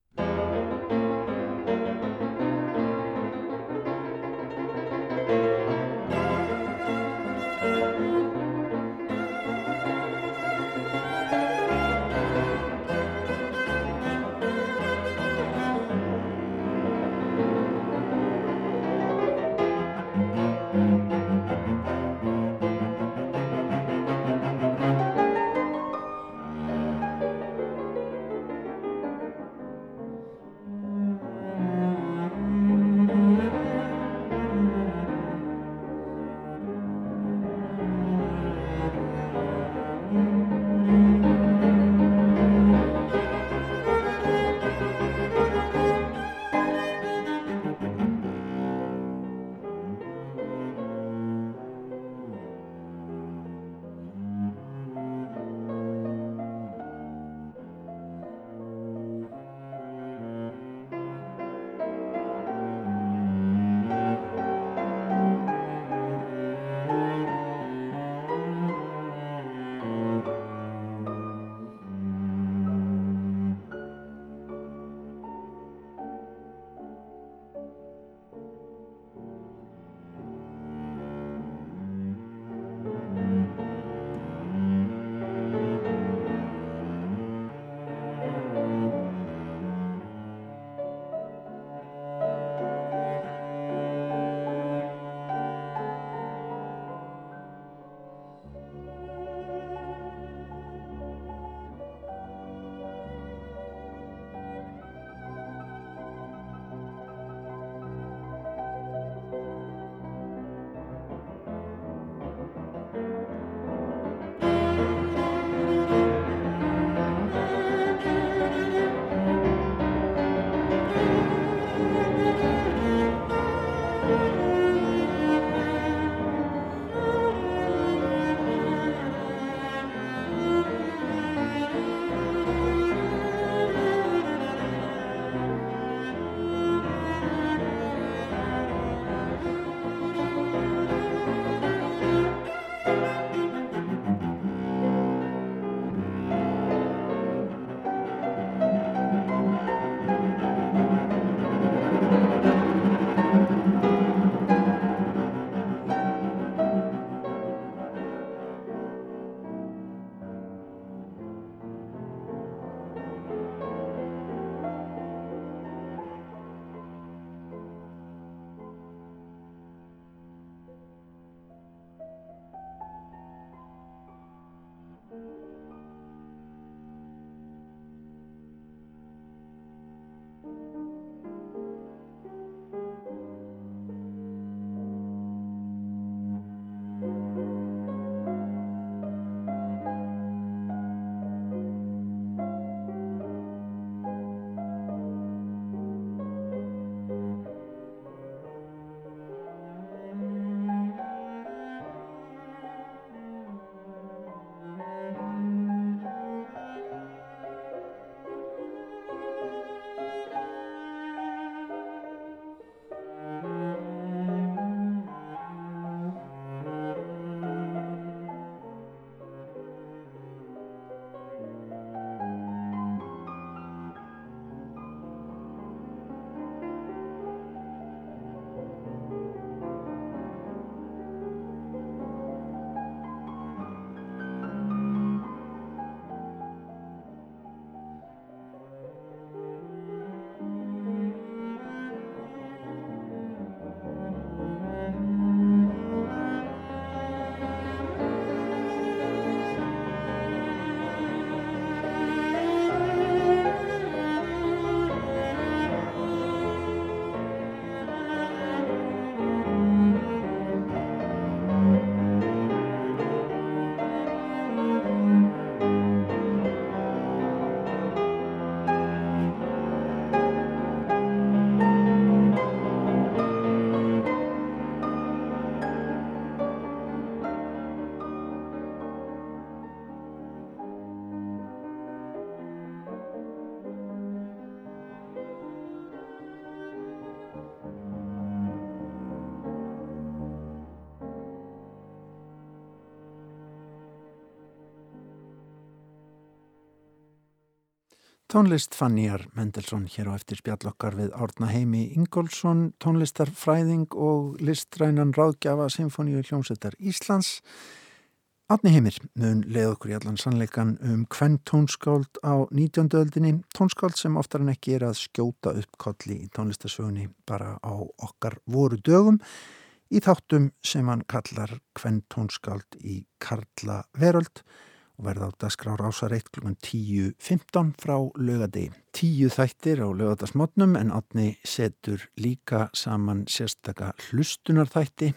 Tónlist Fanníjar Mendelssohn hér á eftir spjallokkar við Árna Heimi Ingólfsson, tónlistarfræðing og listrænan ráðgjafa Sinfoníu hljómsveitar Íslands. Árni Heimir mun leið okkur í allan sannleikan um hvern tónskáld á 19. öldinni, tónskáld sem oftar en ekki er að skjóta upp kolli í tónlistasögunni bara á okkar voru dögum í þáttum sem hann kallar hvern tónskáld í Karla Veröld og verða á dagskrá rásar 1 kl. 10.15 frá lögadegi. Tíu þættir á lögadagsmotnum en átni setur líka saman sérstaka hlustunarþætti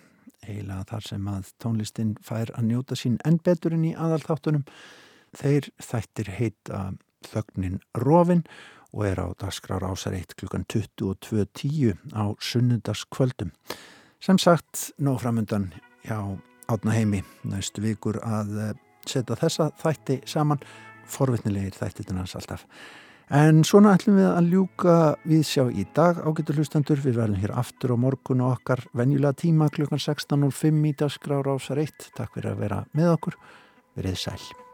eiginlega þar sem að tónlistin fær að njóta sín enn betur inn í aðalþáttunum. Þeir þættir heita Þögnin Rófin og er á dagskrá rásar 1 kl. 22.10 á sunnundaskvöldum. Sem sagt, nóg framundan hjá átna heimi næstu vikur að setja þessa þætti saman forvittnilegir þættitin hans alltaf. En svona ætlum við að ljúka við sjá í dag ágættur hlustendur. Við verðum hér aftur á morgun og okkar venjulega tíma klukkan 16.05 í dagskrár ásar 1 takk fyrir að vera með okkur. Verið sæl